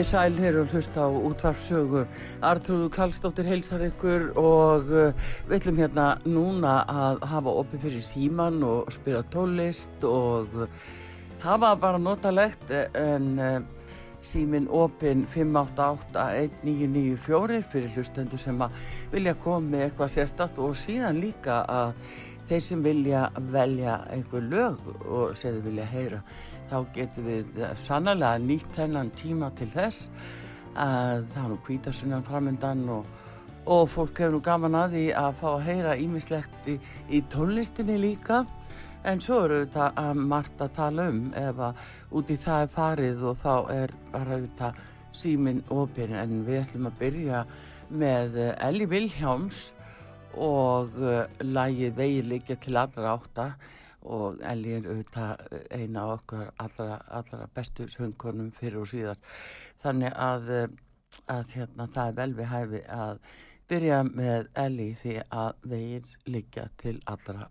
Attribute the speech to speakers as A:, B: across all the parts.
A: Þið sæl hér og hlusta á útvarpsögu. Artrúðu Kallstóttir heilsar ykkur og uh, við ætlum hérna núna að hafa opið fyrir síman og spila tólist og það var bara notalegt en símin opin 5881994 fyrir hlustendur sem að vilja koma með eitthvað sérstatt og síðan líka að þeir sem vilja velja einhver lög og segðu vilja heyra þá getum við sannlega nýtt þennan tíma til þess að það er nú kvítasunnan framöndan og, og fólk hefur nú gaman að því að fá að heyra ímislegt í, í tónlistinni líka. En svo eru þetta margt að tala um ef að úti það er farið og þá er bara þetta símin opinn. En við ætlum að byrja með Elli Vilhjáms og uh, lagið Vegið liggja til allra átta. Og Elli er auðvitað eina af okkar allra, allra bestu söngkonum fyrir og síðar. Þannig að, að hérna, það er vel við hæfi að byrja með Elli því að vegir liggja til allra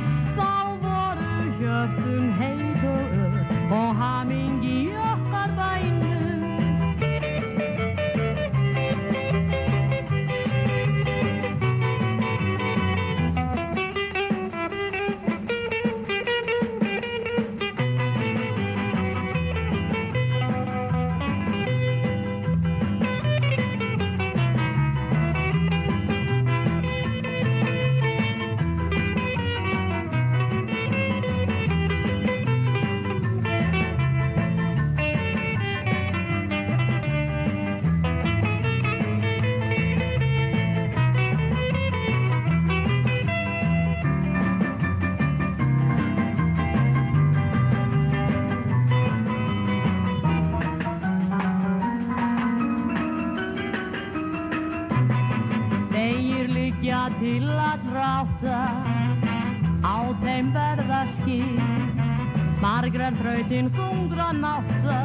B: Margrar þrautinn hungra nátta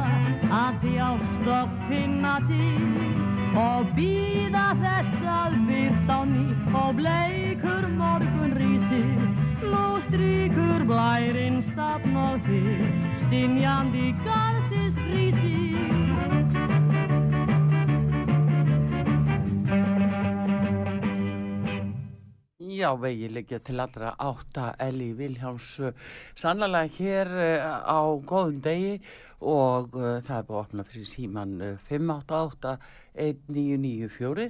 B: að þjást og finna til og býða þess að byrt á ný og bleikur morgun rísir. Nú strykur blærinn stafn og þig stinjandi
A: Já, vegi liggja til allra átta Eli Viljáms sannlega hér eh, á góðum degi og uh, það er búið að opna fyrir síman uh, 588-1994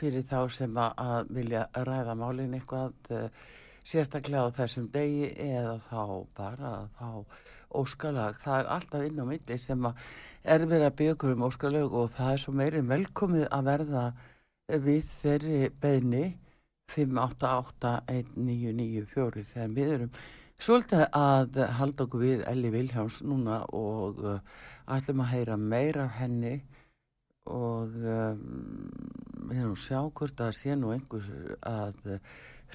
A: fyrir þá sem að, vilja ræða málinn eitthvað uh, sérstaklega á þessum degi eða þá bara þá óskalag. Það er alltaf inn á milli sem er verið að byggja um óskalag og það er svo meirinn velkomið að verða við þeirri beðni 5881994 þegar við erum svolítið að halda okkur við Elli Viljáns núna og uh, ætlum að heyra meira af henni og við erum sjá hvort að sé nú einhvers að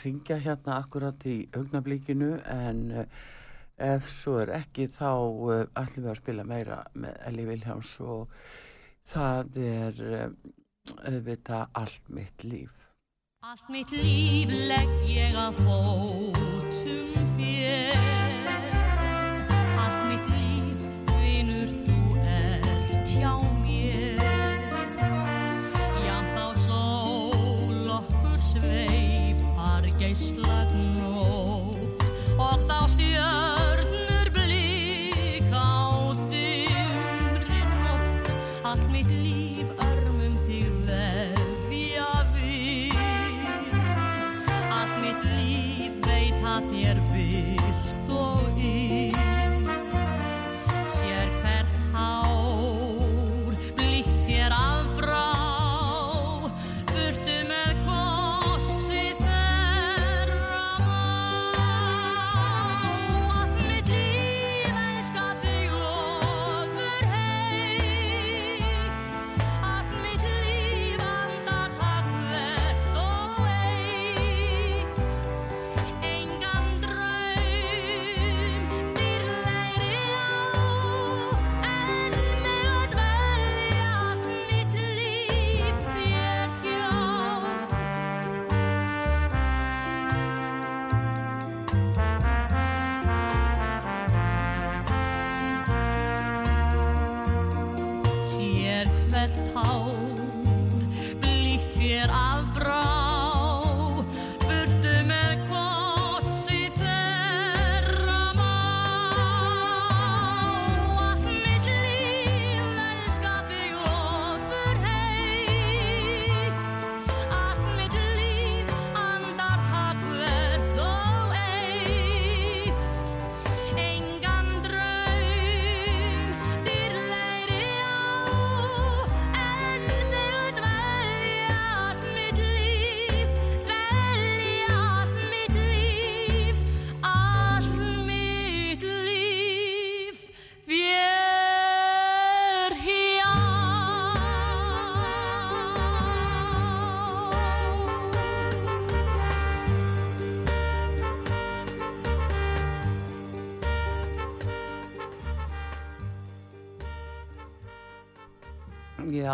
A: ringja hérna akkurat í augnablíkinu en uh, ef svo er ekki þá ætlum við að spila meira með Elli Viljáns og það er auðvitað allt mitt líf
B: Allt mitt líf legg ég að fótum þér. Allt mitt líf vinur þú ert hjá mér. Jafn þá sól okkur sveipar geislað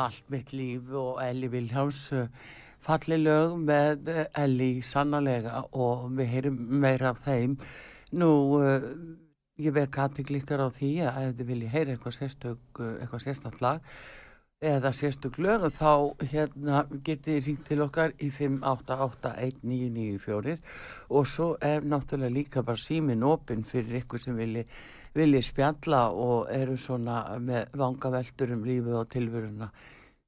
B: allt mitt líf og
A: Elli Viljáns uh, falli lög með uh, Elli sannlega og við heyrum meira af þeim. Nú, uh, ég vek aðtiklíktar á því að ef þið viljið heyra eitthvað sérstök, eitthvað sérstök lag eða sérstök lög þá hérna getið ringt til okkar í 5881994 og svo er náttúrulega líka bara símin opinn fyrir ykkur sem vilji vilji spjalla og eru svona með vangaveltur um lífið og tilvöruna.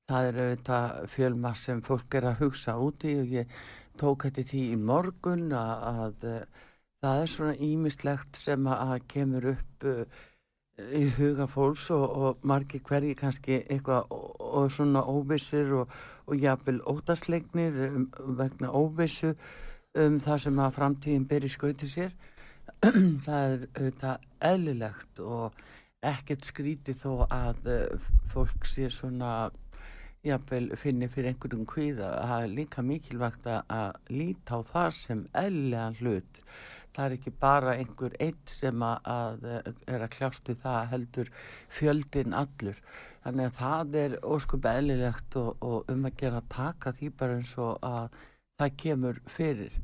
A: Það er auðvitað fjölma sem fólk er að hugsa úti og ég tók þetta því í morgun að, að eh, það er svona ímislegt sem að, kemur upp uh, í huga fólks og, og margir hverji kannski eitthvað og, og svona óvissir og, og jafnvel ótaslegnir um, vegna óvissu um það sem að framtíðin í skauti sér. Það er auðvitað eðlilegt og ekkert skríti þó að uh, fólk sé svona jafnvel finni fyrir einhverjum kvíða. Er líka mikilvægt að- að líta á það sem eðlilega hlut. Það er ekki bara einhver eitt sem að, að eh, er að kljást við það heldur fjöldin allur. Þannig að það er óskup eðlilegt og, og um að gera að taka því bara eins og að það kemur fyrir.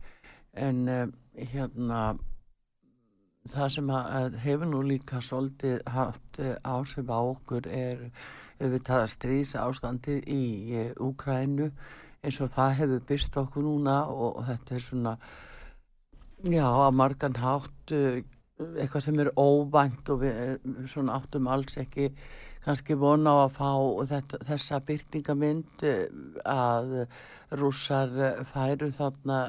A: En um, hérna það sem að, að hefur nú líka svolítið haft uh, áhrif á okkur er auðvitað að stríðs ástandi í Úkrænu eins og það hefur byrst okkur núna og þetta er svona já, að margan hátt uh, eitthvað sem er óvænt og við svona áttum alls ekki kannski vona á að fá þetta, þessa byrtingamind uh, að rússar færu þarna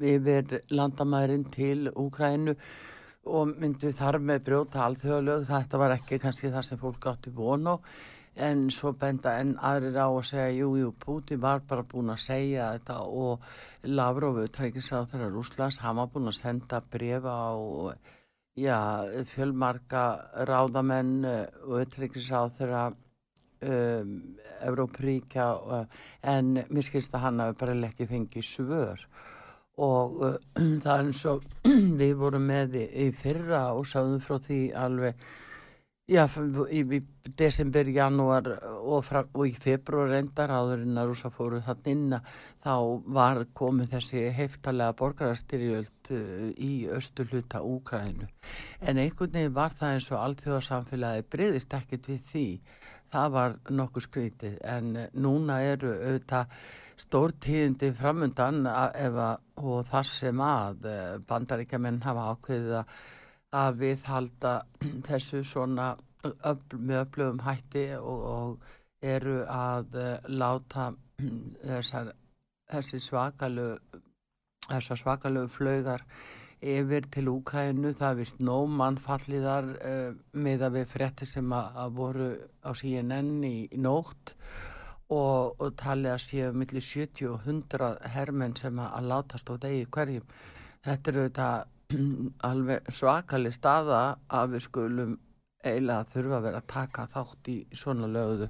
A: yfir landamærin til Úkrænu og myndu þar með brjóta alþjóðlög, þetta var ekki kannski það sem fólk átti vonu en svo benda en aðrir á að segja jú, jú, Putin var bara búin að segja þetta og Lavrovu trækisáð þeirra Rúslands, hann var búin að senda brefa á já, fjölmarka ráðamenn og trækisáð þeirra um, Evrópríkja en mér skilst að hann hafi bara ekki fengið svör. og uh, það er eins og við vorum með í, í fyrra og sáðum frá því alveg já, í, í desember, janúar og, fra, og í februar endar áðurinn að rúsa fóru þann inn þá var komið þessi heftalega borgarastyrjöld uh, í östu hluta Úkræðinu en einhvern veginn var það eins og allþjóðarsamfélagi breyðist ekkit við því. Það var nokkuð skrítið. En núna eru auðvitað stórtíðindi framundan og þar sem að eh, bandaríkjaman hafa ákveðið að við halda þessu svona öfl, með öflugum hætti og, og eru að eh, láta þessar, þessi svakalu þessar svakalu flögar yfir til Úkrænu, það vist nóg mannfalliðar uh, með að við frettir sem að, að voru á CNN í, í nótt og, og talið að séu millir 70 og 100 hermenn sem að látast á degi hverjum. Þetta eru þetta svakali staða að við skulum eiginlega þurfa að vera að taka þátt í svona löguðu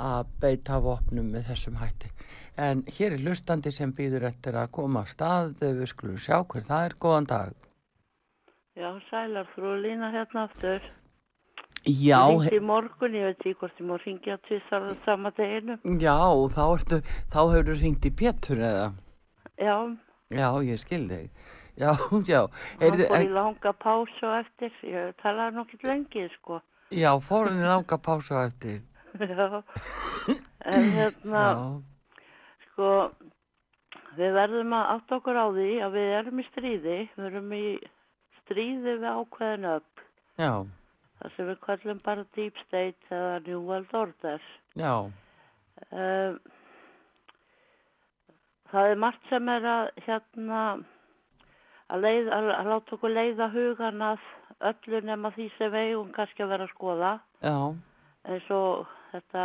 A: að beita vopnum með þessum hætti. En hér er lustandi sem býður eftir að koma að stað þegar við skulum sjá hver það er. Góðan dag.
C: Já, sælar frú Lína hérna aftur.
A: Já.
C: Ég ringdi í morgun, ég veit ekki hvort ég má ringja tvisar sama deginu.
A: Já, þá, ertu, þá hefur þú ringt í Pétur eða?
C: Já.
A: Já, ég skil þig. Já, já.
C: Hann fór í langa pásu eftir, ég talaði nokkið lengið sko.
A: Já, fór hann í langa pásu eftir.
C: já, en hérna, já. sko, við verðum að átt okkur á því að við erum í stríði, við erum í stríði við ákveðinu upp.
A: Já
C: það sem við kallum bara Deep State eða New World Order.
A: Já.
C: Um, það er margt sem er að hérna að, leið, að, að láta okkur leiða hugan að öllu nema því sem eigum kannski að vera að skoða.
A: Já.
C: eins og þetta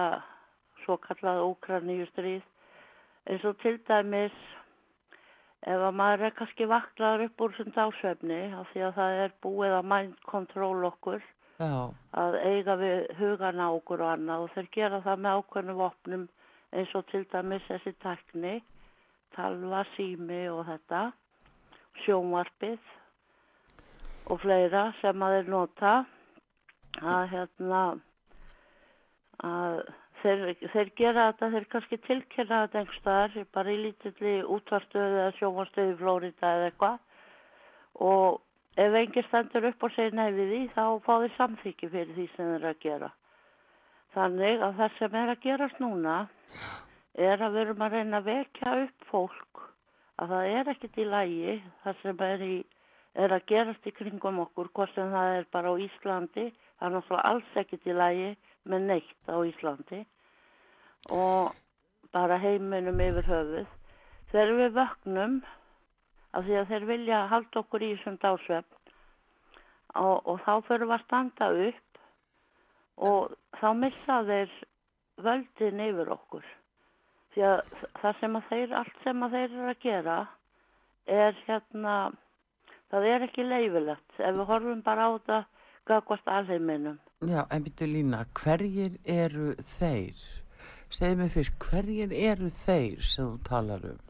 C: svo kallað ókraníu stríð eins og til dæmis ef að maður er kannski vaklar upp úr sem dásvefni af því að það er búið að mind control okkur
A: Já.
C: að eiga við hugan á okkur og annað. Og þeir gera það með ákveðnum vopnum eins og til dæmis þessi takni, talva, sími og þetta, sjónvarpið og fleira sem að þeir nota. Að hérna að þeir, þeir gera þetta, þeir kannski tilkynna þetta einhverstaðar, bara í lítilli útvarstöðu eða sjónvarstöðu í Flórida eða eitthvað. Og ef enginn stendur upp og segir nei við því þá fá þið samþykki fyrir því sem þeir eru að gera. Þannig að það sem er að gerast núna er að við erum að reyna að vekja upp fólk að það er ekkit í lægi það sem er, í, er að gerast í kringum okkur hvort sem það er bara á Íslandi það er náttúrulega alls ekkit í lægi með neitt á Íslandi. Og bara heiminum yfir höfuð. Þegar við vögnum af því að þeir vilja halda okkur í þessum dásvefn og, og þá fyrir við að standa upp og þá missa þeir völdin yfir okkur því að það sem að þeir allt sem að þeir eru að gera er hérna það er ekki leifilegt ef við horfum bara á þetta gagvast alheiminum
A: Já, en byrju Lína, hverjir eru þeir? Segð mér fyrst, hverjir eru þeir sem þú talar um?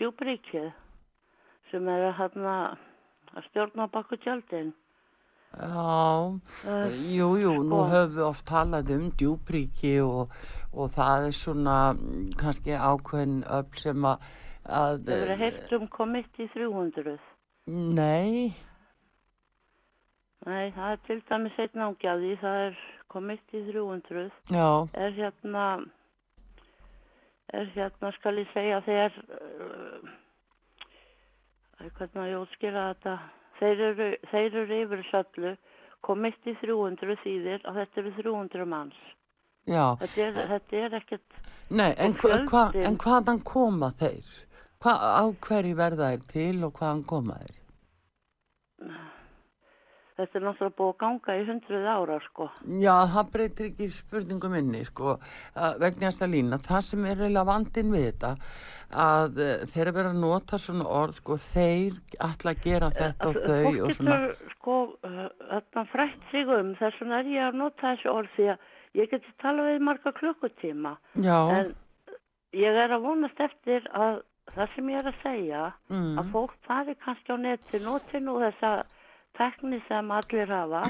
C: Djúbríkið sem er að, hana, að stjórna baku tjaldin.
A: Já, uh, jú, jú, nú sko. höfum við oft talað um djúbríki og, og það er svona kannski ákveðin öll sem að... að
C: það verður heilt um komitt í 300.
A: Nei.
C: Nei, það er til dæmis einn ágjaði, það er komitt í 300.
A: Já.
C: Er hérna er hérna skal ég segja þeir uh, hvernig að ég útskýra þetta þeir eru, þeir eru yfir söllu komitt í 300 þýðir og þetta eru 300 manns þetta er, þetta er ekkert
A: nei, en, hva, en hvaðan koma þeir? Hva, á hverju verða þeir til og hvaðan koma þeir?
C: Þetta er náttúrulega búið að ganga í hundruð ára sko
A: Já, það breytir ekki spurningum minni, sko, að vegna þess að lína. Það sem er eiginlega vandinn við þetta, að uh, þeir eru verið að nota svona orð, sko, þeir ætla að gera þetta og
C: Að
A: þau
C: fólk
A: og svona.
C: getur sko uh, þarna frætt sig um þess vegna er ég að nota þessi orð því að ég geti talað við marga klukkutíma
A: Já,
C: en ég er að vonast eftir að það sem ég er að segja
A: mm,
C: að fólk fari kannski á neti noti nú þessa tekni sem allir hafa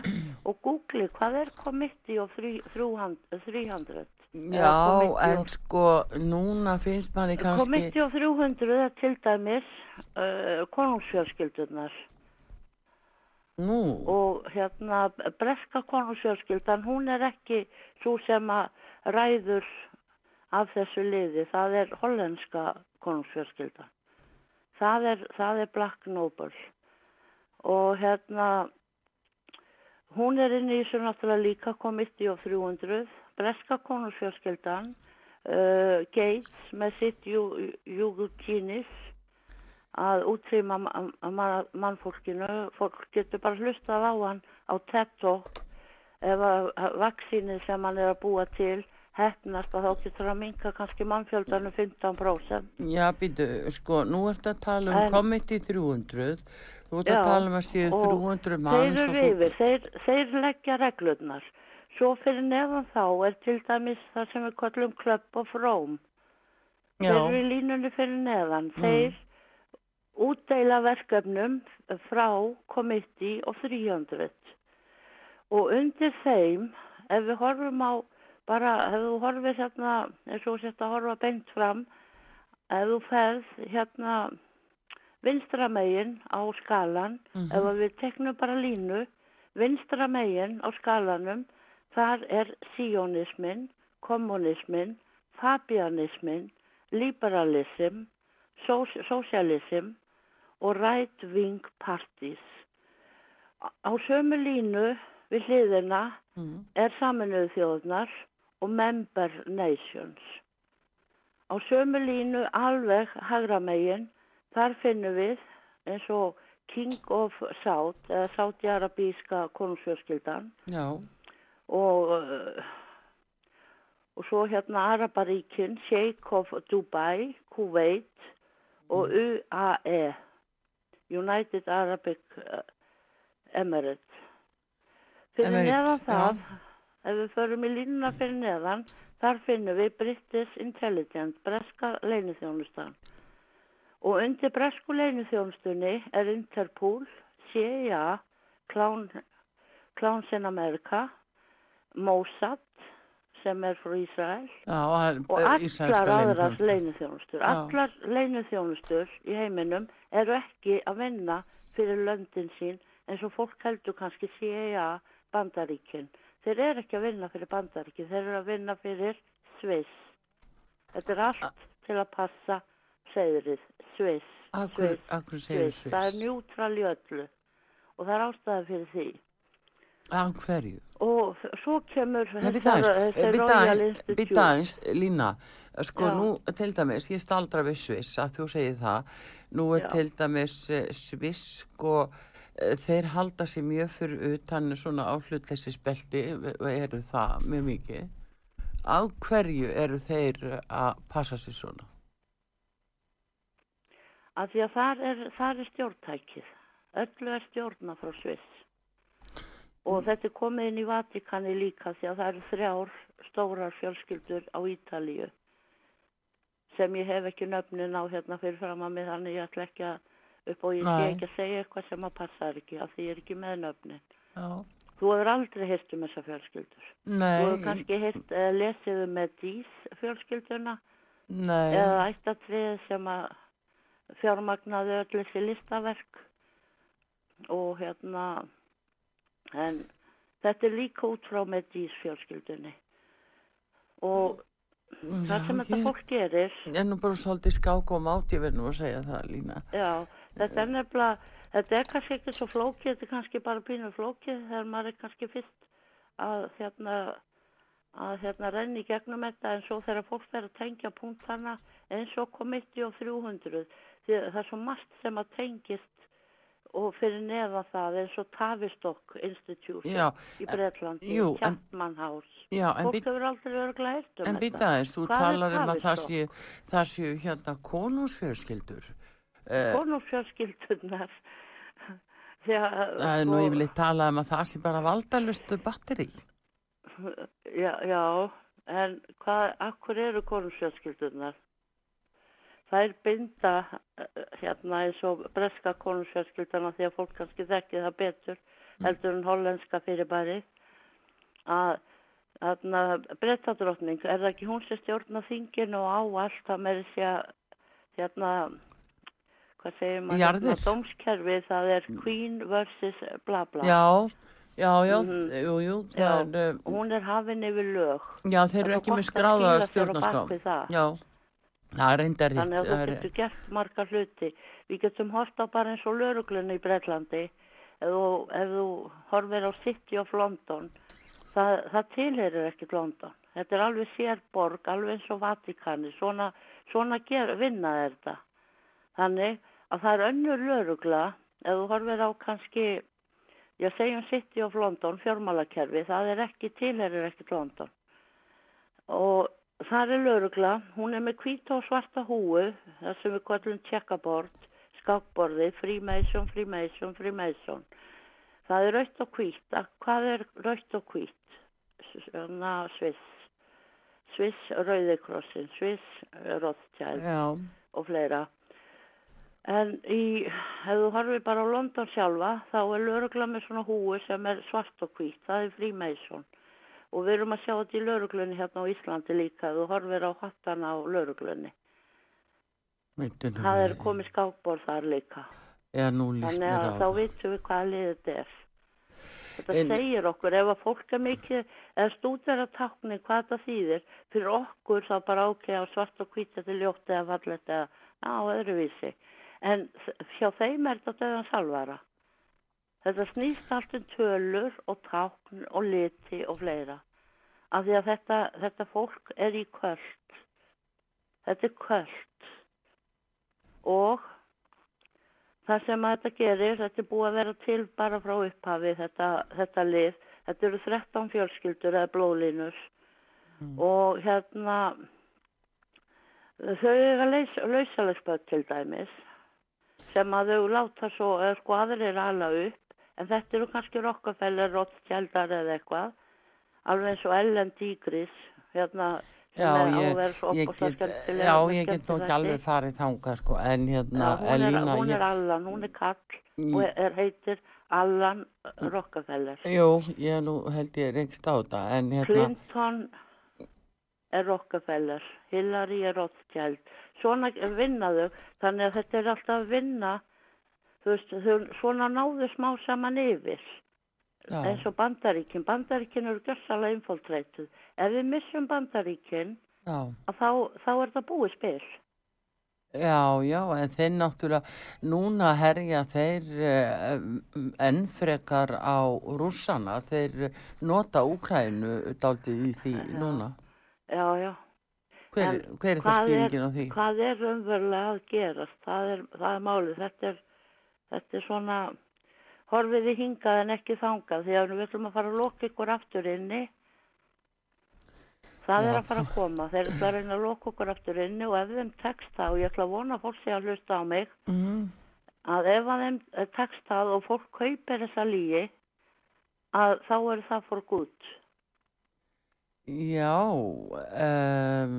C: og googli hvað er committee of 300 300
A: já, en sko, núna finnst manni kannski,
C: Committee of 300 er til dæmis uh, konungsfjörskildunar
A: nú,
C: og hérna breska konungsfjörskildan hún er ekki svo sem að ræður af þessu liði það er hollenska konungsfjörskildan það er, það er Black Noble og hérna hún er inn í þessu náttúrulega líka Committee of 300 breska konungsfjörskildan uh, Gates með sitt júgutínis að útrýma ma- ma- mannfólkinu. Fólk getur bara hlustað á hann á TED Talk ef að að vaksínið sem hann er að búa til hefnast að þá getur að minka kannski mannfjöldanum 15%
A: já, býtu, sko, nú ertu að tala um
C: En-
A: Committee 300, þú ert
C: Já,
A: að tala um að séu
C: og
A: 300 manns
C: þeir
A: og
C: eru yfir, þeir, þeir leggja reglurnar. Svo fyrir neðan þá er til dæmis það sem við kallum Club of Rome
A: Já,
C: þeir eru í línunni fyrir neðan. Þeir útdeila verkefnum frá Committee of 300 og undir þeim ef við horfum á bara ef þú horfir hérna eins og sett að horfa beint fram ef þú ferð hérna vinstra megin á skalan ef að við teknum bara línu vinstra megin á skalanum þar er sionismin kommunismin fabianismin liberalism sós- socialism og right wing parties. Á sömu línu við hliðina
A: mm,
C: er saminuðu þjóðnar og member nations. Á sömu línu alveg hagra megin, þar finnum við eins og King of South, eða Sáti-Arabíska konungsfjörskildan og, og svo hérna Arabaríkin, Sheikh of Dubai, Kuwait og UAE, United Arabic Emirates. Fyrir neðan það,
A: já.
C: Ef við förum í línuna fyrir neðan, þar finnum við British Intelligence, breska leyniþjónustan. Og undir bresku leyniþjónustunni er Interpol, CIA, Clown, Clowns in America, Mossad, sem er frá Ísrael,
A: já,
C: og
A: eh,
C: allar leyniþjónustur.
A: Já.
C: Allar leyniþjónustur í heiminum eru ekki að vinna fyrir löndin sín eins og fólk heldur kannski CIA bandaríkin. Þeir eru ekki að vinna fyrir bandaríkin, þeir eru að vinna fyrir Sviss. Þetta er allt til að passa segðrið, Sviss,
A: Akkur,
C: Sviss, Sviss. Það er njútral í öllu og það er ástæði fyrir því.
A: Af hverju?
C: Og svo kemur
A: býta aðeins, Lína, sko
C: Já.
A: nú til dæmis, ég staldra við Sviss að þú segir það, nú er
C: Já.
A: til dæmis eh, Sviss sko, þeir halda sér mjög fyrir utan svona áhlutleysi og eru það mjög mikið. Á hverju eru þeir að passa sér svona?
C: Af því að þar er, þar er stjórntækið. Öllu er stjórna frá Sviss. Og þetta er komið inn í Vatikani líka því að það eru þrjár stórar fjölskyldur á Ítalíu sem ég hef ekki nöfnin á hérna fyrir fram að mig þannig ég ætla ekki að upp og ég sé
A: Nei.
C: ekki að segja eitthvað sem að passar ekki af því ég er ekki með nöfnin.
A: Já.
C: Þú hefur aldrei heyrt um þessa fjölskyldur. Þú hefur
A: Nei,
C: kannski heyrt, uh, lesið um með dís fjölskylduna
A: nei,
C: eða ættatriðið sem að fjármagnaði öll þessi listaverk og hérna en þetta er líka út frá með dís fjölskyldunni og það sem þetta fólk gerir
A: Ég er nú bara svolítið skák og mátt, ég verð nú að segja það lína.
C: Já, þetta er nefnilega, þetta er kannski ekki svo flókið, þetta er kannski bara pínu flókið þegar maður er kannski fyrst að hérna, að hérna renni gegnum þetta en svo þegar fólk verður að tengja punktana eins og komitti og 300, því að það er svo margt sem að tengist og fyrir nefa það eins og Tavistock Institute
A: Já,
C: í
A: en-
C: Chapman House.
A: En
C: Fólk hefur aldrei örglega eitt um
A: En
C: þetta.
A: býta aðeins, þú
C: Hvað
A: talar um að það séu, það séu hérna konungsfjörskildur.
C: Konungsfjölskyldunar. Já,
A: það er nú yfirleitt talað um að það sé bara valdalustu batteri.
C: Já, já, en hvað, akkur eru konungsfjölskyldunar? Það er binda eh, hérna eins og breska konungsfjölskyldana því að fólk kannski þekki það betur heldur en hollenska fyrirbæri að þarna brettadrottning, er það ekki hún sem stjórna þinginu og á allt að með þessi að hérna hvað segir maður, hérna, dómskerfi það er queen versus bla bla
A: Já, já, já,
C: Mhm.
A: jú, jú,
C: Já.
A: það er, uh,
C: hún er hafin yfir lög
A: já, þeir eru
C: er
A: ekki með skráða stjórnarskrá. Já, það er reyndar.
C: Þannig að þú getur gert marga hluti. Við getum hort á bara eins og löruglunni í Breitlandi. Ef þú, ef þú horfir á City of London, það, það tilherir ekkert London. Þetta er alveg sérborg, alveg eins og Vatikani. Svona, svona ger, vinna er þetta. Þannig að það er önnur lörugla, ef þú horfir á kannski, ég segjum City of London, fjármálakerfi, það er ekki, tilherir ekkert London. Og Það er laurugla, hún er með hvíta og svarta húu, það sem við kallum checkerboard, skákborði, Freemason, Freemason, Freemason. Það er rautt og hvít, hvað er rautt og hvít? Svona Sviss, Sviss Rauðikrossin, Sviss
A: Já,
C: og fleira. En í, ef þú horfir bara á London sjálfa, þá er laurugla með svona húu sem er svart og hvít, það er Freemason. Og við erum að sjá þetta í lauruglunni hérna á Íslandi líka, þú horfir á hattana á lauruglunni. Það er komið skákborð þar líka.
A: Já, nú líst
C: Þannig
A: mér
C: að
A: á
C: þá
A: það.
C: vitum við hvaða lið þetta er. Þetta
A: En-
C: segir okkur, ef að fólk er mikið, eða stúdera tákni hvað þetta þýðir, fyrir okkur þá bara ákveða á svart og hvít þetta ljótt eða fallet eða á öðruvísi. En hjá þeim er þetta döðan salvara. Þetta snýst allt um tölur og tákn og liti og fleira. Af því að þetta, þetta fólk er í kvöld. Þetta er kvöld. Og það sem að þetta gerir, þetta er búið að vera til bara frá upphafi, þetta, þetta lið. Þetta eru 13 fjölskyldur eða blóðlínur. Og hérna, þau eru að laus, lausalegsböð til dæmis sem að þau láta svo, sko aðrir ala upp, en þetta eru kannski Rockefeller, Rothschildar eða eitthvað, alveg eins og Ellen Digris, hérna,
A: Já, ég, ég get, já, ég get nú ekki alveg farið þangað, sko, en hérna,
C: Já, hún, er,
A: Elína,
C: hún er Allan, hún er kall
A: Mm.
C: og er heitir Allan Rockefeller.
A: jú, ég nú held ég reykst á þetta, en hérna,
C: Clinton er Rockefeller, Hillary er Rothschild. Svona vinnaðu, þannig að þetta er alltaf að vinna, þú veist, svona náðu smá saman yfir.
A: já,
C: eins og bandaríkin. Bandaríkin eru gössalega infiltreituð. Ef við missum bandaríkin, þá, þá er það búið spil.
A: já, já, en þeir náttúrulega, núna herja þeir uh, enn frekar á rússana, þeir nota Úkrænu daldið í því
C: Já.
A: núna.
C: Já, já.
A: Hver,
C: En
A: hver er það skýringin á því?
C: Hvað er umverulega að gerast? Það er, það er málið. Þetta er, þetta er svona, horfið í hingað en ekki þangað. Því að við ætlum að fara að loka ykkur aftur inni. Það
A: Já.
C: er að fara að koma. Þeir ætla að reyna að loka okkur aftur inni og ef þeim tekst það, og ég ætla að vona fólk sé að hlusta á mig,
A: Mm.
C: að ef að þeim eh, tekst það og fólk kaupir þessa lígi að þá er það for gút
A: Já, um,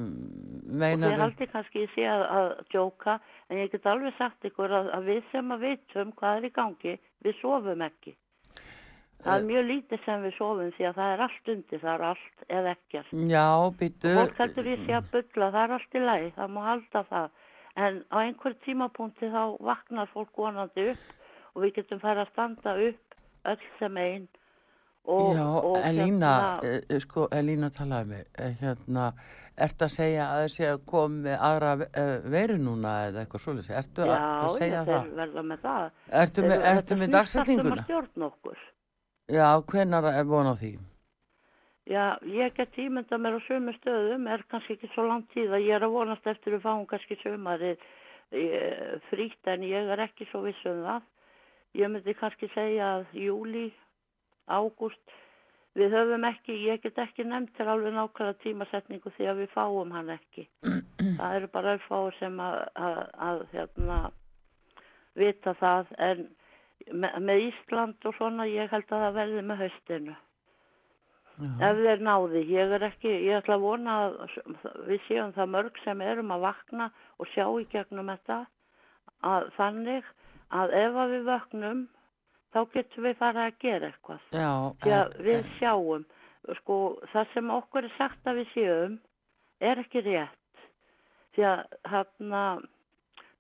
C: og
A: meinar
C: þið haldi kannski í sig að, að djóka en ég get alveg sagt ykkur að, að við sem að vitum hvað er í gangi við sofum ekki. Það er mjög lítið sem við sofum því að það er allt undir, það er allt eða ekkert.
A: Já, býtu.
C: fólk heldur ég sé að bylla, það er allt í lagi það má halda það. En á einhver tímapunkti þá vaknar fólk vonandi upp og við getum fara að standa upp öll sem einn og,
A: Já,
C: og
A: Elína,
C: hérna,
A: eh, sko, Elína talaði mig, eh, hérna, ert að segja að þessi að koma með aðra veru núna eða eitthvað svolítið, ertu
C: já,
A: að segja
C: ég þeir
A: það?
C: verða með það.
A: Ertu með, ertu með
C: þetta snýst allt um að stjórna okkur.
A: Já, hvenar er von á því?
C: Já, ég get ímynda mér á sömu stöðum, er kannski ekki svo langt tíð að ég er að vonast eftir að fáum kannski sömarið eh, frítt en ég er ekki svo viss um það. Ég myndi kannski segja að júli, ágúst, við höfum ekki, ég get ekki nefnt til alveg nákvæða tímasetningu því að við fáum hann ekki. það eru bara örfáur sem að, að, að hérna, vita það en með, með Ísland og svona ég held að það verði með haustinu.
A: Já,
C: Ef þeir náði, ég er ekki, ég ætla að vona að við séum það mörg sem erum að vakna og sjá í gegnum þetta að þannig að ef að við vöknum þá getum við fara að gera eitthvað.
A: já,
C: Því að
A: en-
C: við sjáum, sko, það sem okkur er sagt að við séum er ekki rétt. Því að hérna,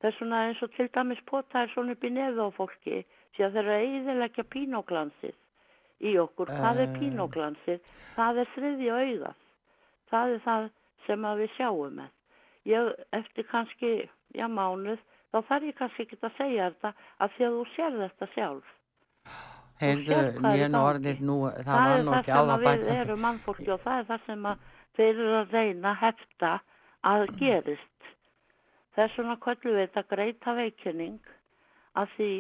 C: það er svona eins og til dæmis potaðir svona upp í nefðu á fólki því að þeir eru að eiðilegja pínoglansið í okkur. Hvað er
A: Eh.
C: pínoglansið? Það er þriðja augað. Það er það sem að við sjáum með. Ég, eftir kannski, já, mánuð, þá þarf ég kannski ekki að segja þetta að því að þú sér þetta sjálf.
A: Heyrðu,
C: hvað er í
A: nýjan
C: gangi.
A: orðir nú, það
C: það
A: var
C: er
A: nú
C: það
A: ekki
C: sem
A: alveg
C: við erum mannfólki og það er það sem þeir eru að reyna að hefta að gerist. Þess vegna kvöldu við þetta greita veikinning að því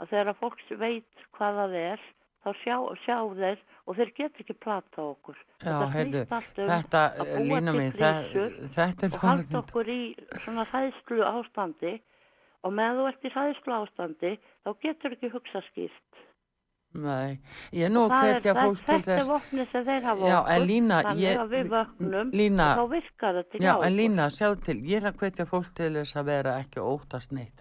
C: að þegar fólk veit hvað það er þá sjá, sjá þeir og þeir get ekki plata okkur.
A: Já, heyrðu,
C: um
A: þetta, lína það,
C: krísur
A: þetta er
C: og halda okkur í svona hræðslu ástandi og með þú ert í hræðslu ástandi þá getur ekki hugsa skýrt.
A: Nei, ég er nú að
C: Það
A: hvetja
C: það-
A: fólk til
C: Þetta er
A: þess.
C: vopnið sem þeir hafa
A: Já,
C: okkur,
A: en Lína,
C: þannig
A: ég-
C: að við vöknum
A: Lína,
C: og þá virkar þetta
A: Já, en. Lína, sjá til, ég er að hvetja fólk til þess að vera ekki óttast neitt.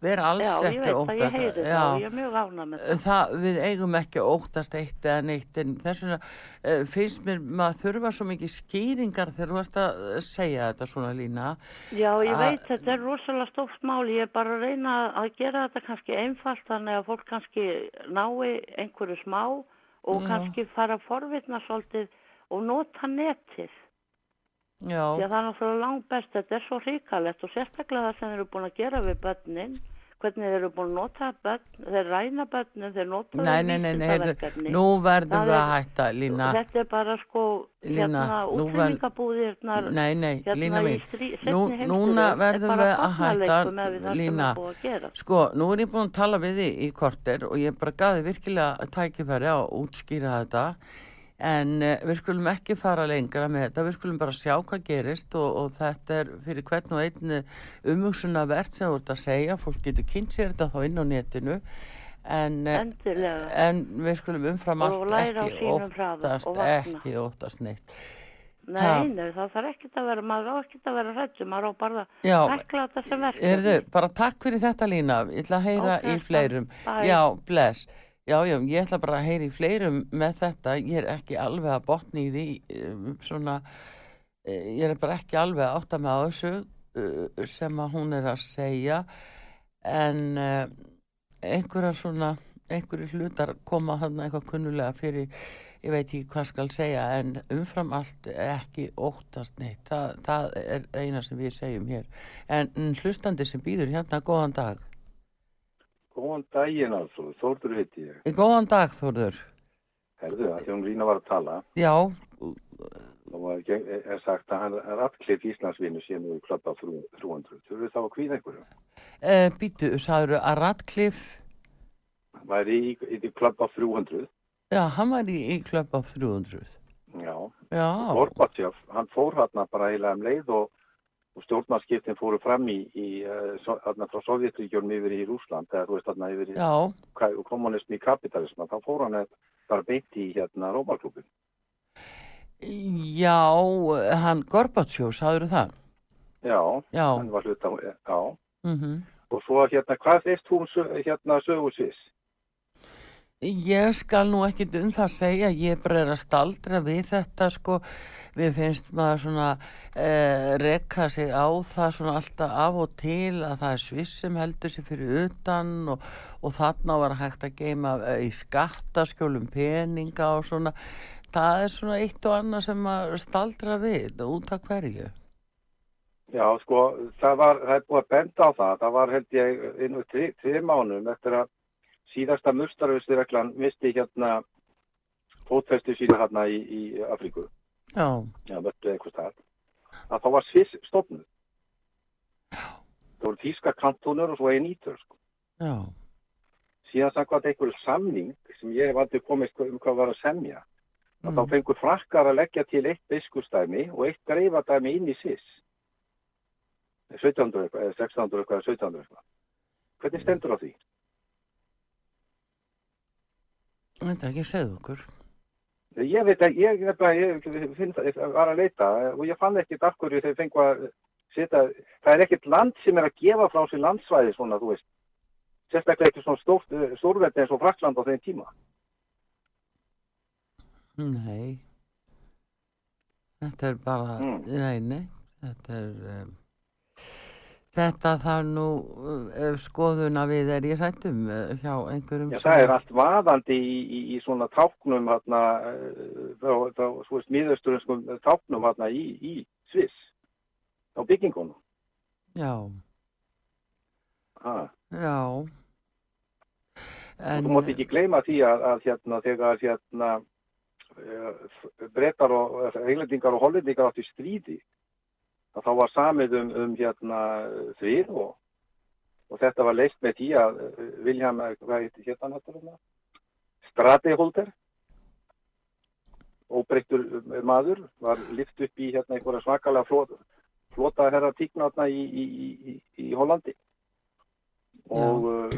A: Vera alls
C: Já, ég
A: ekki
C: veit að ég
A: óttast.
C: heyri það og ég er mjög ána með það.
A: það, við eigum ekki óttast eitt eða neitt, en þess vegna uh, finnst mér maður þurfa svo mikið skýringar þegar þú ert að segja þetta svona Lína.
C: Já, ég
A: að-
C: veit, þetta er rosalega stórt mál, ég er bara að reyna að gera þetta kannski einfalt þannig að fólk kannski nái einhverju smá og
A: Já.
C: kannski fara að forvitna svolítið og nota netið.
A: Já,
C: Því að það er náttúrulega langt best, þetta er svo hrikalegt og sérstaklega það sem eru búin að gera við börnin, hvernig þeir eru búin að nota börn, þeir ræna börnin, þeir nota
A: nei, nei, nei, nei nú verðum við að hætta, Lína.
C: Þetta er bara sko, hérna, útrýmingabúðirnar,
A: Nei, nei,
C: hérna
A: Lína mín, núna
C: er
A: verðum við að hætta, Lína. Sko, nú er ég búin að tala við þig í korter og ég bara gaði virkilega tækifæri á að útskýra þetta en uh, við skulum ekki fara lengra með þetta, við skulum bara sjá hvað gerist og, og þetta er fyrir hvern og einn umhugsunavert sem þú ert að segja, fólk getur kynnt sér þetta þá inn á netinu en,
C: Endilega.
A: en við skulum umfram
C: Og
A: allt ekki óttast, ekki óttast neitt.
C: Nei, nei, það þarf ekkert að vera, maður á ekkert að vera hrættu, maður á bara að rekla þetta sem verkefni.
A: Erðu, bara takk fyrir þetta Lína, ég ætla að heyra
C: Ok,
A: í fleirum.
C: Bye.
A: Já, bless. Já, já, ég ætla bara að heyra í fleirum með þetta, ég er ekki alveg að botni í því, um, svona, eh, ég er bara ekki alveg að átta mig á þessu uh, sem að hún er að segja, en uh, einhverja svona, einhverju hlutar koma þarna eitthvað kunnulega fyrir, ég veit ekki hvað skal segja, en umfram allt ekki óttast neitt, Þa, það er eina sem við segjum hér. En hlustandi sem býður hérna, góðan dag.
D: Góðan daginn Alfrúð, Þórður heiti ég.
A: Góðan dag, Þórður.
D: Herðu, að því hún Rína var að tala,
A: Já,
D: var geng- er sagt að hann er allklip Íslandsvinnu sem nú í klubba 300. Þú veist þá að kvíða einhverju?
A: e, býtu, sagður að Radcliffe,
D: Væri í, í, í klubba 300.
A: já, hann var í, í á 300.
D: Já.
A: Já,
D: Gorbachev, hann fór hann bara eiginlega um leið og, og stjórnarskiptin fóru fram í, í so, þarna frá Sovjetríkjörnum yfir í Rúsland, eða þú veist þarna yfir í kommunismi í kapitalisma, þá fór hann bara beint í hérna Rómarklubin.
A: já, hann Gorbatsjó, sagður það?
D: Já,
A: Já,
D: hann var hluta, já.
A: mhm.
D: Og svo hérna, hvað veist sö- hérna sögu Sviss?
A: Ég skal nú ekkit um það segja, ég bara er að staldra við þetta sko, við finnst maður svona eh, rekka sig á það svona alltaf af og til að það er sviss sem heldur sig fyrir utan og, og þarna var hægt að geima eh, í skattaskjólum peninga og svona, það er svona eitt og annað sem maður staldra við út af hverju.
D: Já, sko, það var, það er búið að benda á það, það var held ég einu tvið mánum eftir að síðasta mustarvistreglan misti hérna fótfestu sína hérna í, í Afríku.
A: Já.
D: Já. Að þá var Sviss stofnud.
A: Já.
D: Það voru tíska kantónur og svo einn ítur, sko.
A: Já.
D: Síðan samkvæmt einhver samning sem ég hef aldrei komist um hvað var að semja. Mm. Þá fengur frakkar að leggja til eitt biskustæmi og eitt greifadæmi inn í Sviss. 1700 eitthvað, 1600 eitthvað, 1700 eitthvað. Hvernig stendur á því?
A: Þetta er ekki að segja okkur.
D: Ég veit ekki, ég, ég, ég finn var að leita og ég fann ekkert af hverju þeir fengu að setja, það er ekkert land sem er að gefa frá sér landsvæði svona, þú veist, sérstaklega ekki svona stórt, stórveldi eins og Frakland á þeim tíma.
A: Nei, þetta er bara,
D: Mm.
A: nei, nei, þetta er, um, þetta þarf nú uh, skoðuna við er í sættum uh, hjá einhverjum
D: Já, það er allt vaðandi í, í, í svona táknum hérna, þá, þá, svo veist, miðausturinskum táknum hérna í, í Sviss, á byggingunum.
A: Já,
D: Ah.
A: já.
D: En, þú mátt ekki gleyma því að, að hérna, þegar hérna, brettar og englendingar og hollendingar átt í stríði að þá var samið um, um hérna þrýr og, og þetta var leist með því að uh, Vilhelm, hvað heitir hérna náttúrulega? Strateholder óbreyttur maður var lift upp í hérna einhverja svakalega flota, flota herra tíknáttna í, í, í, í Hollandi. Og uh,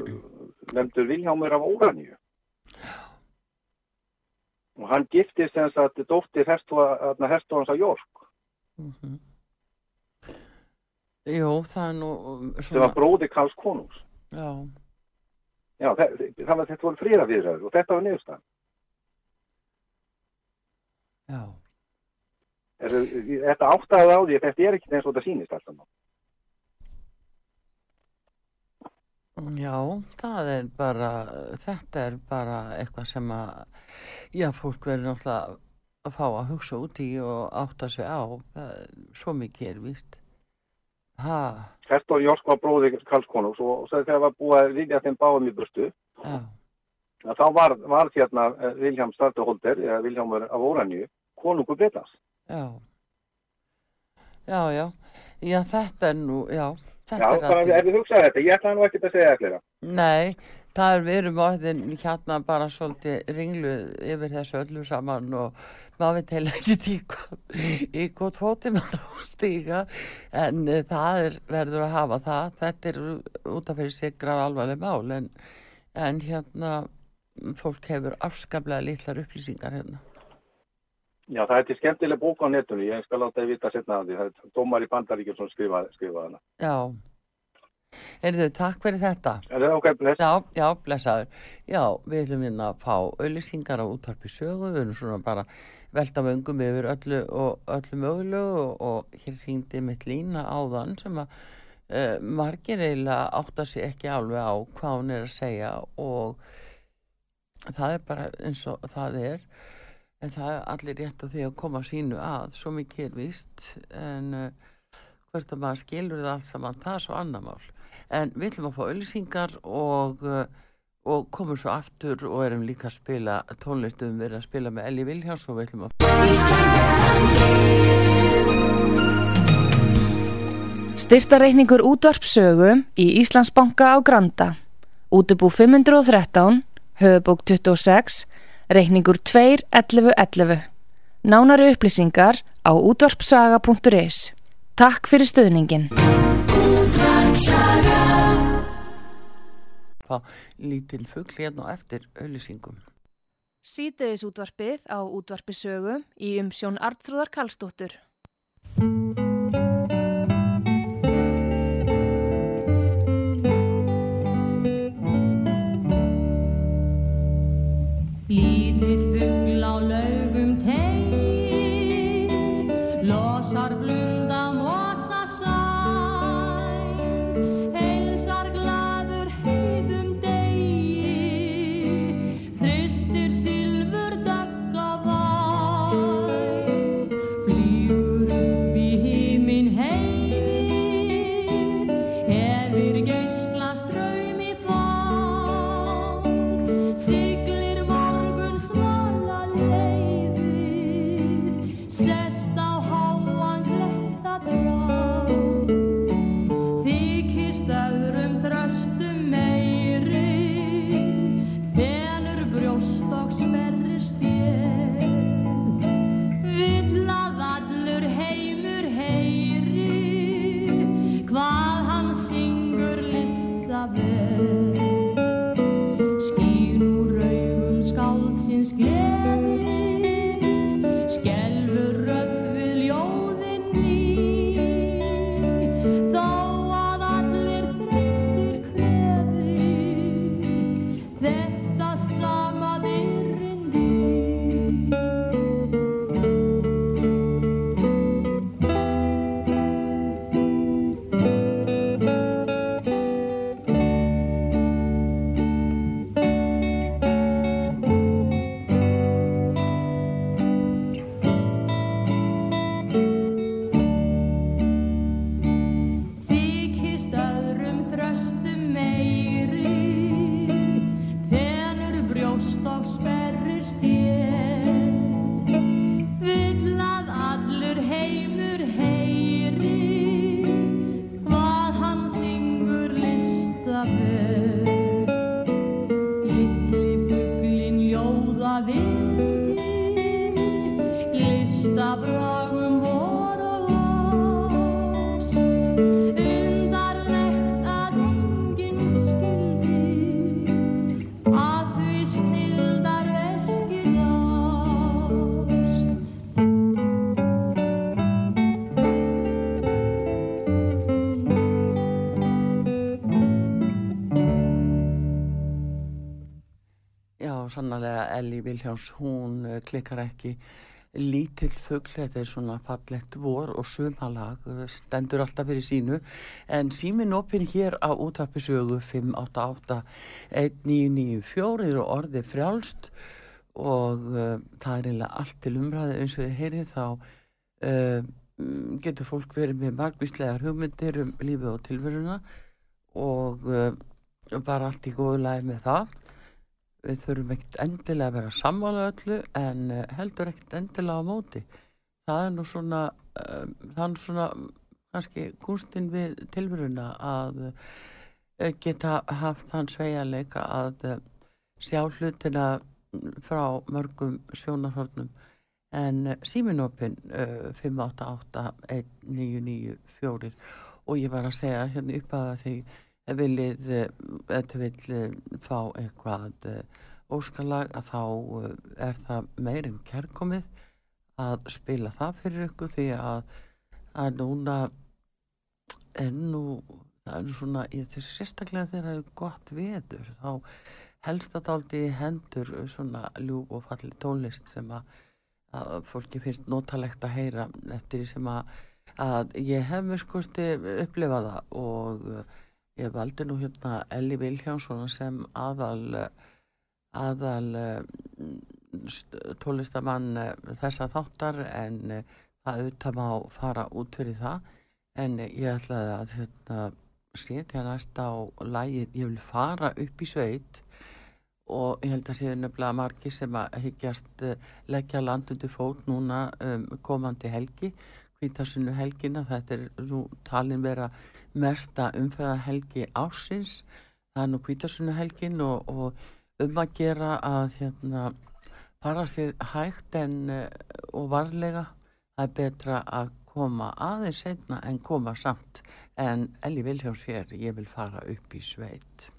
D: nefndur Viljámur af Óraníu. Og hann giftist þess að dóttir herstofans á Jórk
A: mm -hmm. Jú, það er nú
D: svona... það var bróði Karls Konungs.
A: Já.
D: Já, það, það var, þetta voru frýra viðræður og þetta var niðurstað
A: Já.
D: Er, Þetta áttaði á því að þetta er ekki eins og þetta sýnist alltaf
A: Já, það er bara, þetta er bara eitthvað sem að, já, fólk verður náttúrulega að fá að hugsa út í og átta sig á, svo mikið er vist.
D: Hertor Jórsk var bróði Karlskonungs og, þegar var búið að vilja þeim báðum í burtu,
A: já.
D: þá var, var hérna Vilhelm Startuholder, eða Vilhelmur af Óranju, konungur Breitlands.
A: Já, já, já, já, þetta er nú, já.
D: Já, bara ef við hugsaðum þetta, ég ætla nú ekki að segja ekkert.
A: Nei, það er erum áttinn hérna bara svolítið ringluð yfir þessu öllu saman og maður veit heila ekki í, í hvort fótið maður á að stíka en uh, það er, verður að hafa það, þetta er út af fyrir sig graf alvarleg mál en, en hérna fólk hefur afskaplega litlar upplýsingar hérna.
D: Já, það er til skemmtileg bók á netunni, ég skal láta þið vita setna að því, það er Dómar í Bandaríkjum sem skrifaði skrifa hana.
A: Já, erðu takk fyrir þetta.
D: Er það ok, bless?
A: Já, já, blessaður. Já, við ætlum hérna að fá auðlýsingar á útvarpi sögu, við erum svona bara velta vöngum yfir öllu og öllu mögulegu og, hér hringdi mitt lína áðan sem að uh, margir eiginlega átta sig ekki alveg á hvað hún er að segja og það er bara eins og það er en það er allir rétt á því að koma sínu að svo mikið er vist en uh, hvert að maður skilur það allt saman, það er svo annar mál en við ætlum að fá öllisingar og, uh, og komum svo aftur og erum líka að spila tónlistum við erum að spila með Elli Viljáns og við ætlum að
E: Styrtareikningur útvarpsögu í Íslandsbanka á Granda Útubú 513 Höfubók 26 reikningur 2.11.11. Nánari upplýsingar á útvarpsaga.is. Takk fyrir stöðningin
A: sleppa lítinn fuggl hérna og eftir auðlýsingum.
E: Sýteðis útvarpið á útvarpisögu í umsjón Artrúðar Kallstóttur.
A: Lítill fuggl á laug Elli Viljáns, hún eh, klikkar ekki. Lítill fuggl, þetta er svona fallett vor og sumalag, eh, stendur alltaf fyrir sínu, en símin opinn hér á útarpisögu 588-1994 eru orðið frjálst og uh, það er eiginlega allt til umræði eins og þið heyrið þá uh, getur fólk verið með margvíslegar hugmyndir um lífið og tilveruna og uh, bara allt í góðu læg með það við þurfum ekkert endilega að vera samvála öllu en eh, heldur ekkert endilega á móti. Það er nú svona um, það er nú svona kannski gústinn við tilveruna að uh, geta haft hans sveianleika að uh, sjá hlutina frá mörgum sjónarhörnum en uh, síminopin 5881994 og ég var að segja hérna upp að því viljið þetta vil fá eitthvað óskalag að þá er það meirinn kærkomið að spila það fyrir ykkur því að, að núna ennú það er svona, ég þessi sérstaklega þegar það er gott veður þá helst að áldi hendur svona ljúf og falli tónlist sem að, að fólki finnst notalegt að heyra eftir því sem að, að ég hef mér skoðst upplifaða og Ég valdi nú hérna Elli Viljánsson sem aðal, aðal tólistamann þessa þáttar en það auðvitað má fara út fyrir það. En ég ætlaði að hérna, setja næst á lægið ég vil fara upp í sveit. Og ég held að séu nefnilega margi sem að higgjast leggja landundi fót núna um, komandi helgi hvítasunnu helgina þetta er nú talin vera mesta umfæðahelgi ásins það er nú kvítarsunuhelgin og, og um að gera að hérna fara sér hægt en eh, og varlega. Það er betra að koma aðeins einna en koma samt. En Elli Viljáns hér ég vil fara upp í sveit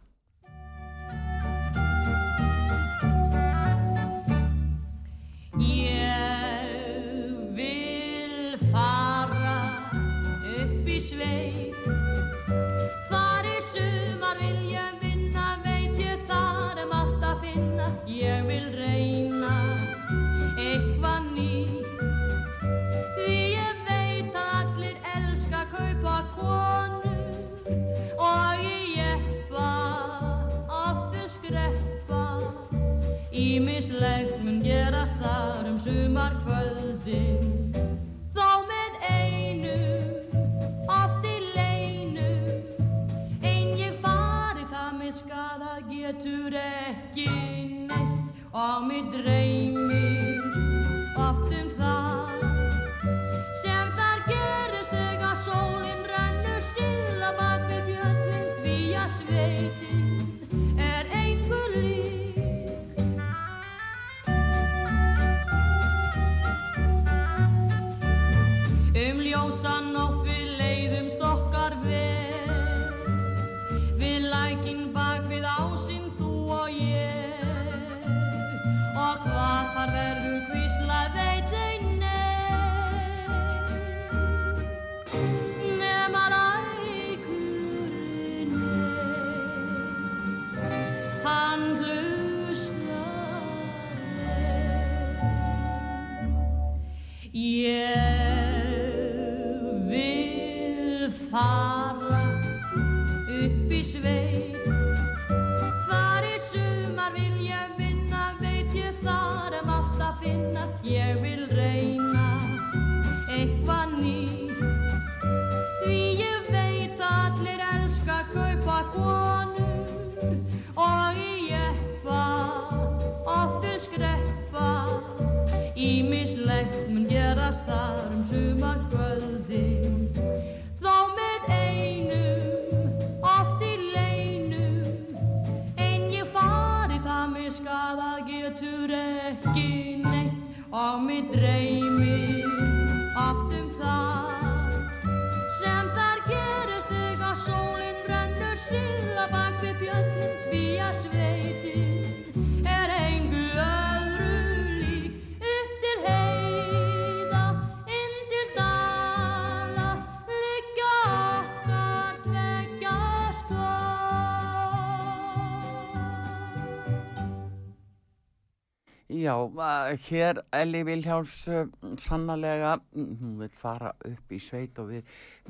A: hér Elli Viljáns uh, sannlega, mm, hún vil fara upp í sveit og við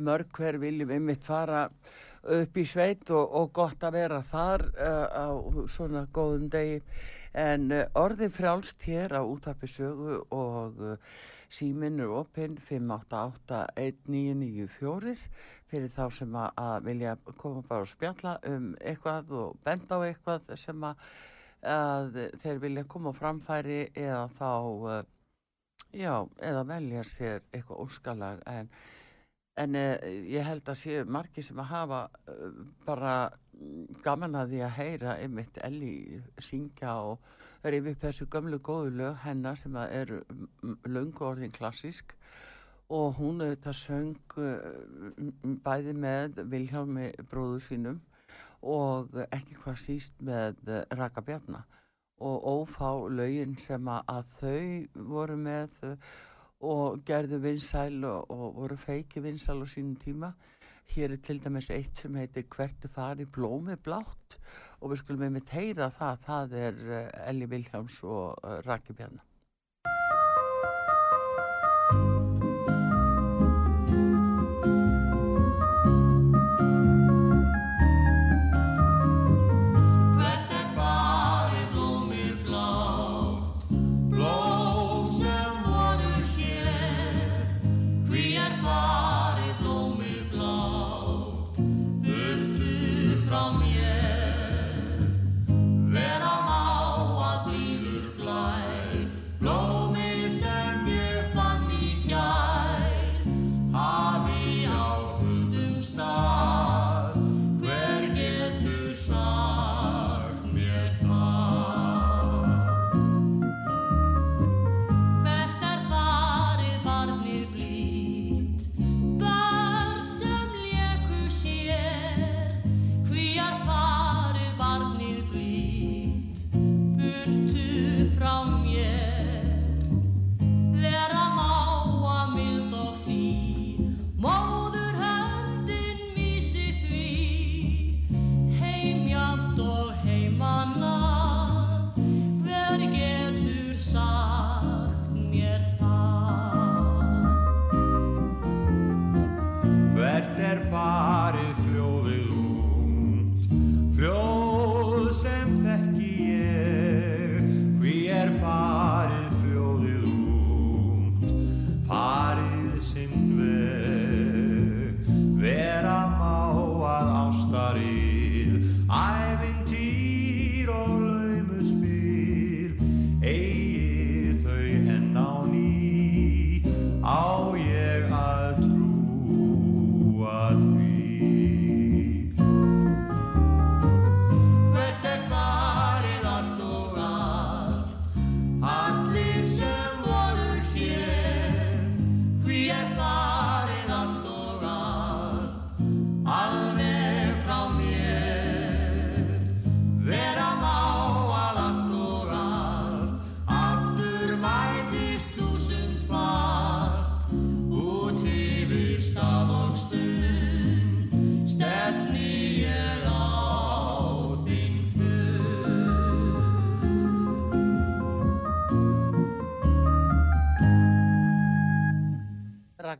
A: mörg hver viljum einmitt fara upp í sveit og, og gott að vera þar uh, á svona góðum degi. En uh, orðið frjálst hér á útarpisögu og síminn er opinn 5881994 fyrir þá sem að vilja koma bara og spjalla um eitthvað og benda á eitthvað sem að að þeir vilja koma á framfæri eða þá uh, já, eða velja sér eitthvað óskalag. En, en uh, ég held að séu margi sem að hafa uh, bara gaman að því að heyra einmitt Elli syngja og rifið þessu gömlu góðu lög hennar sem að eru löngu orðin klassísk. Og hún auðvitað söng bæði með Viljámi bróðu sínum og ekki hvað síst með Raka Bjarnar og ófá laugin sem að þau voru með og gerðu vinsæl og, og voru feiki vinsæl á sínum tíma. Hér er til dæmis eitt sem heitir Hvert er fari blómi blátt og við skulum með mitt heyra það, það er Elli Viljáms og Raki Bjarnar.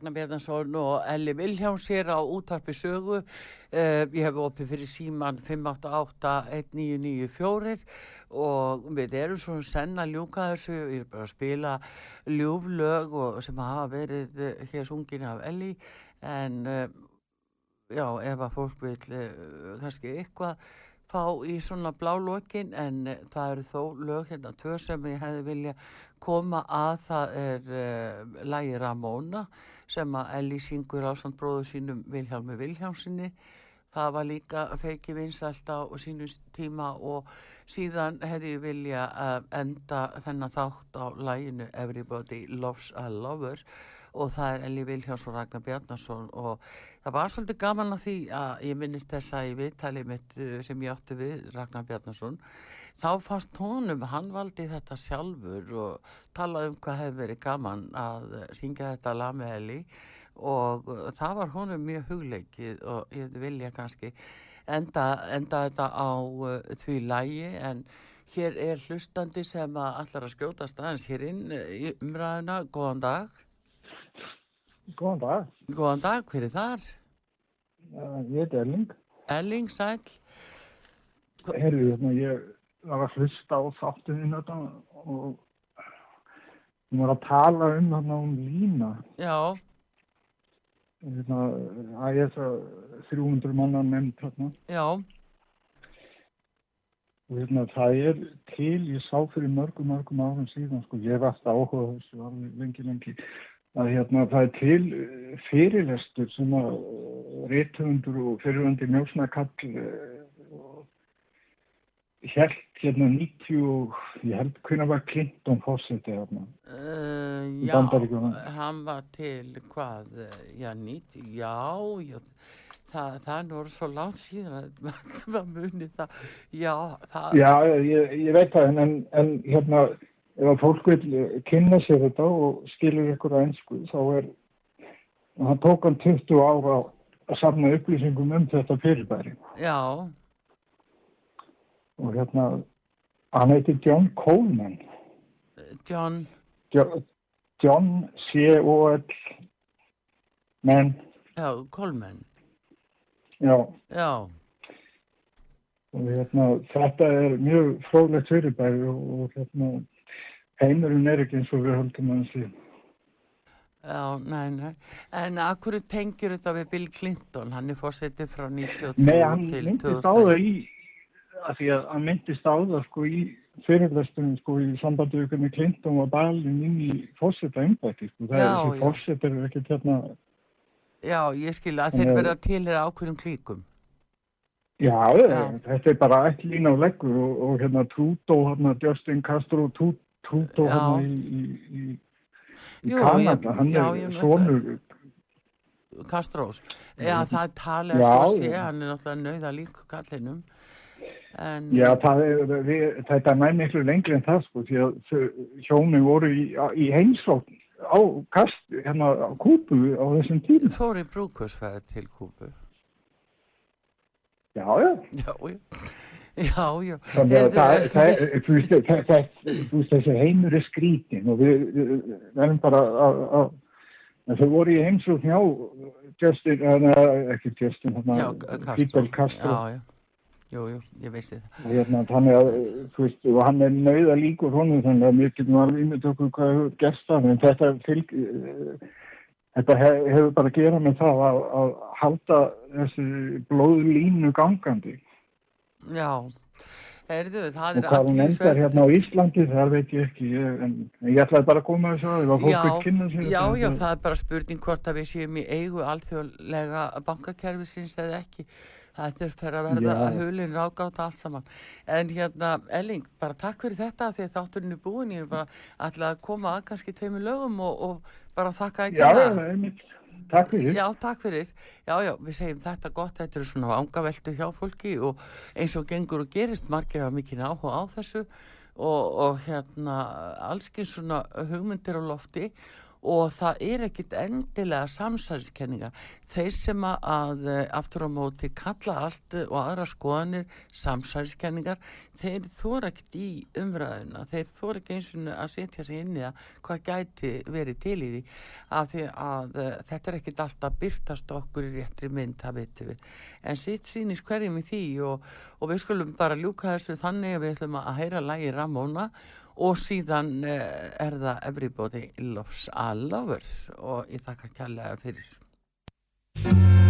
A: Ragnar Bjarnarsson og Elli Viljáns hér á útarpi sögu. Uh, ég hef opið fyrir síman 588-1994 og við erum svona senn að ljúka þessu. Ég er bara að spila ljúflög og, sem hafa verið uh, hér sungin af Elli en uh, já, ef að fólk vil kannski eitthvað fá í svona blá lokin en það eru þó lög hérna tvö sem ég hefði vilja koma að það er lægi Ramóna sem að Elli syngur á samt bróðu sínum Vilhjálmi Vilhjálmsinni það var líka feiki vinsalt á sínum tíma og síðan hefði ég vilja enda þennan þátt á læginu Everybody Loves a Lover og það er Eli Viljáns og Ragnar Bjarnarsson og það var svolítið gaman að því að ég minnist þess að ég viðtali mitt uh, sem ég átti við Ragnar Bjarnarsson þá fannst honum, hann valdi þetta sjálfur og talaði um hvað hefði verið gaman að syngja þetta lag með Eli og uh, það var honum mjög hugleikið og ég vilja kannski enda, enda þetta á uh, því lægi en hér er hlustandi sem að allar að skjótast aðeins hér inn í umræðina, góðan dag
F: Góðan dag.
A: Góðan dag, hver er þar?
F: Uh, ég heit Erling.
A: Erling, sæl.
F: Herru, hérna, ég var að hlusta á þetta og við varum að tala um þarna um lína.
A: Já.
F: Hérna, að ég þess að 300 manna nefnd þarna.
A: Já.
F: Og hérna, það er til, ég sá fyrir mörgum, mörgum árum síðan, sko, ég var alltaf áhuga þessu, lengi, lengi að hérna, það er til eh, fyrirlestur sem að eh, réttöfundur og fyrirvöndi mjósnakall held hérna 90, ég held hvernig var Clinton fórsetið hérna
A: uh, Já, hann var til hvað, já 90 já, já það, það er svo langt síðan að maður muni það. Já, það
F: Já, ég, ég veit það en, en hérna ef að fólk vil kynna sér þetta og skilur ykkur að einsku þá er hann tók hann 20 ára að samna upplýsingum um þetta fyrirbæri.
A: Já
F: og hérna hann heiti John Coleman
A: John
F: John C-O-L menn
A: Já, Coleman
F: Já
A: Já
F: og hérna þetta er mjög frólægt fyrirbæri og, og hérna heimurinn er ekki eins og við höldum að það sé.
A: Já, næ, næ. En akkur tengir þetta við Bill Clinton? Hann er fórsetið frá 93
F: Nei, hann myndist á það í, að því að hann myndist á það sko í fyrirlestunum sko í sambandi ykkur með Clinton og Balin inn í fórseta umbætti sko. Það já, er þessi fórsetar er ekki hérna.
A: Já, ég skilja að þeir verða til er ákveðum klíkum.
F: Já, já, þetta er bara eitt lína á leggur og, og hérna Trudeau, hérna Justin Castro, Trudeau hann í, í, í, í Kanada, hann já, er svonur
A: Kastrós, já það tala svo sé, hann er náttúrulega nauða líka kallinum
F: en, Já, er, við, þetta er næm miklu lengri en það sko, því að hjónu voru í heimsókn á kast, hérna á Kúpu á þessum tíma.
A: Fóri brúkusfæði til Kúpu
F: Já, já
A: Já, já Já, já.
F: Þannig að það, það, það, þú veist þessi heimur er skrítin og við verðum bara að, þau voru í heimsókn hjá Justin, ekki Justin, Fidel Castro.
A: Já, já. Jú, jú, ég veist þetta.
F: Hérna, þannig að, þú veist, og hann er nauða líkur honum, þannig að mér getum alveg ímynd okkur hvað hefur gerst það, en þetta, fylg, þetta hefur bara að gera með það að, að halda þessi blóðlínu gangandi.
A: Já, erðu, það
F: er. Og hvað hún endar hérna á Íslandi, það veit ég ekki, ég, en ég ætlaði bara að koma að það, var fólk að kynna sér.
A: Já, já, það er bara spurning hvort að við séum í eigu alþjóðlega bankakerfisins eða ekki. Það fyrir að verða að hulin rákáta allt saman. En hérna, Elling, bara takk fyrir þetta því að þátturinn er búin. Ég er bara alltaf að koma að kannski tveimur lögum og, og bara þakka ekki
F: að það. Já. Takk fyrir.
A: Já, takk fyrir. Já, já, við segjum þetta gott, þetta eru svona ángaveltu hjá fólki og eins og gengur og gerist margir hafa mikið áhuga á þessu og, og hérna allsken svona hugmyndir á lofti og það er ekkit endilega samsæðiskenninga þeir sem að eh, aftur á móti kalla allt og aðra skoðanir samsæðiskenningar þeir þóra ekkit í umræðuna. Þeir þóra ekki eins og að setja sig inn í það hvað gæti verið til í því. Af því að uh, þetta er ekkit alltaf byrtast okkur í réttri mynd það veitum við. En sitt sínist hverjum í því og, og við skulum bara ljúka þessu þannig að við ætlum að heyra lægi Ramóna og síðan eh, er það Everybody Loves a Lover og ég þakka kærlega fyrir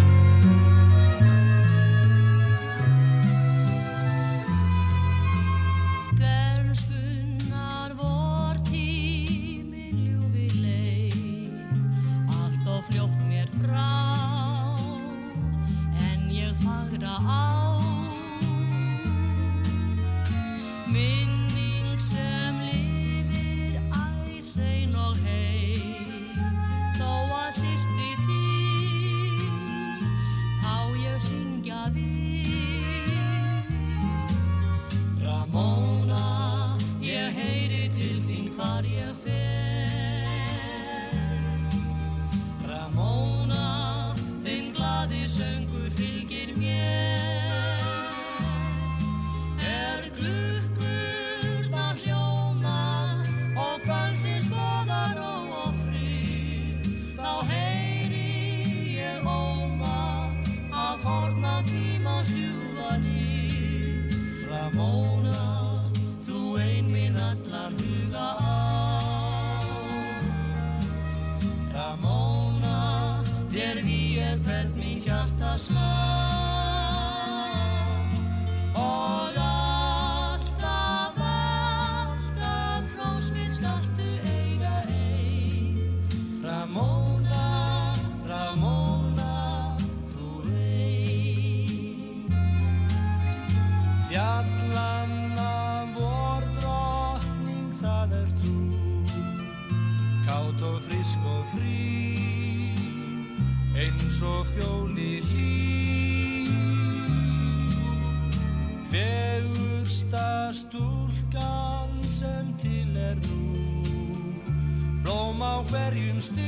B: Χριστέ,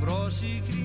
B: πρόσεχε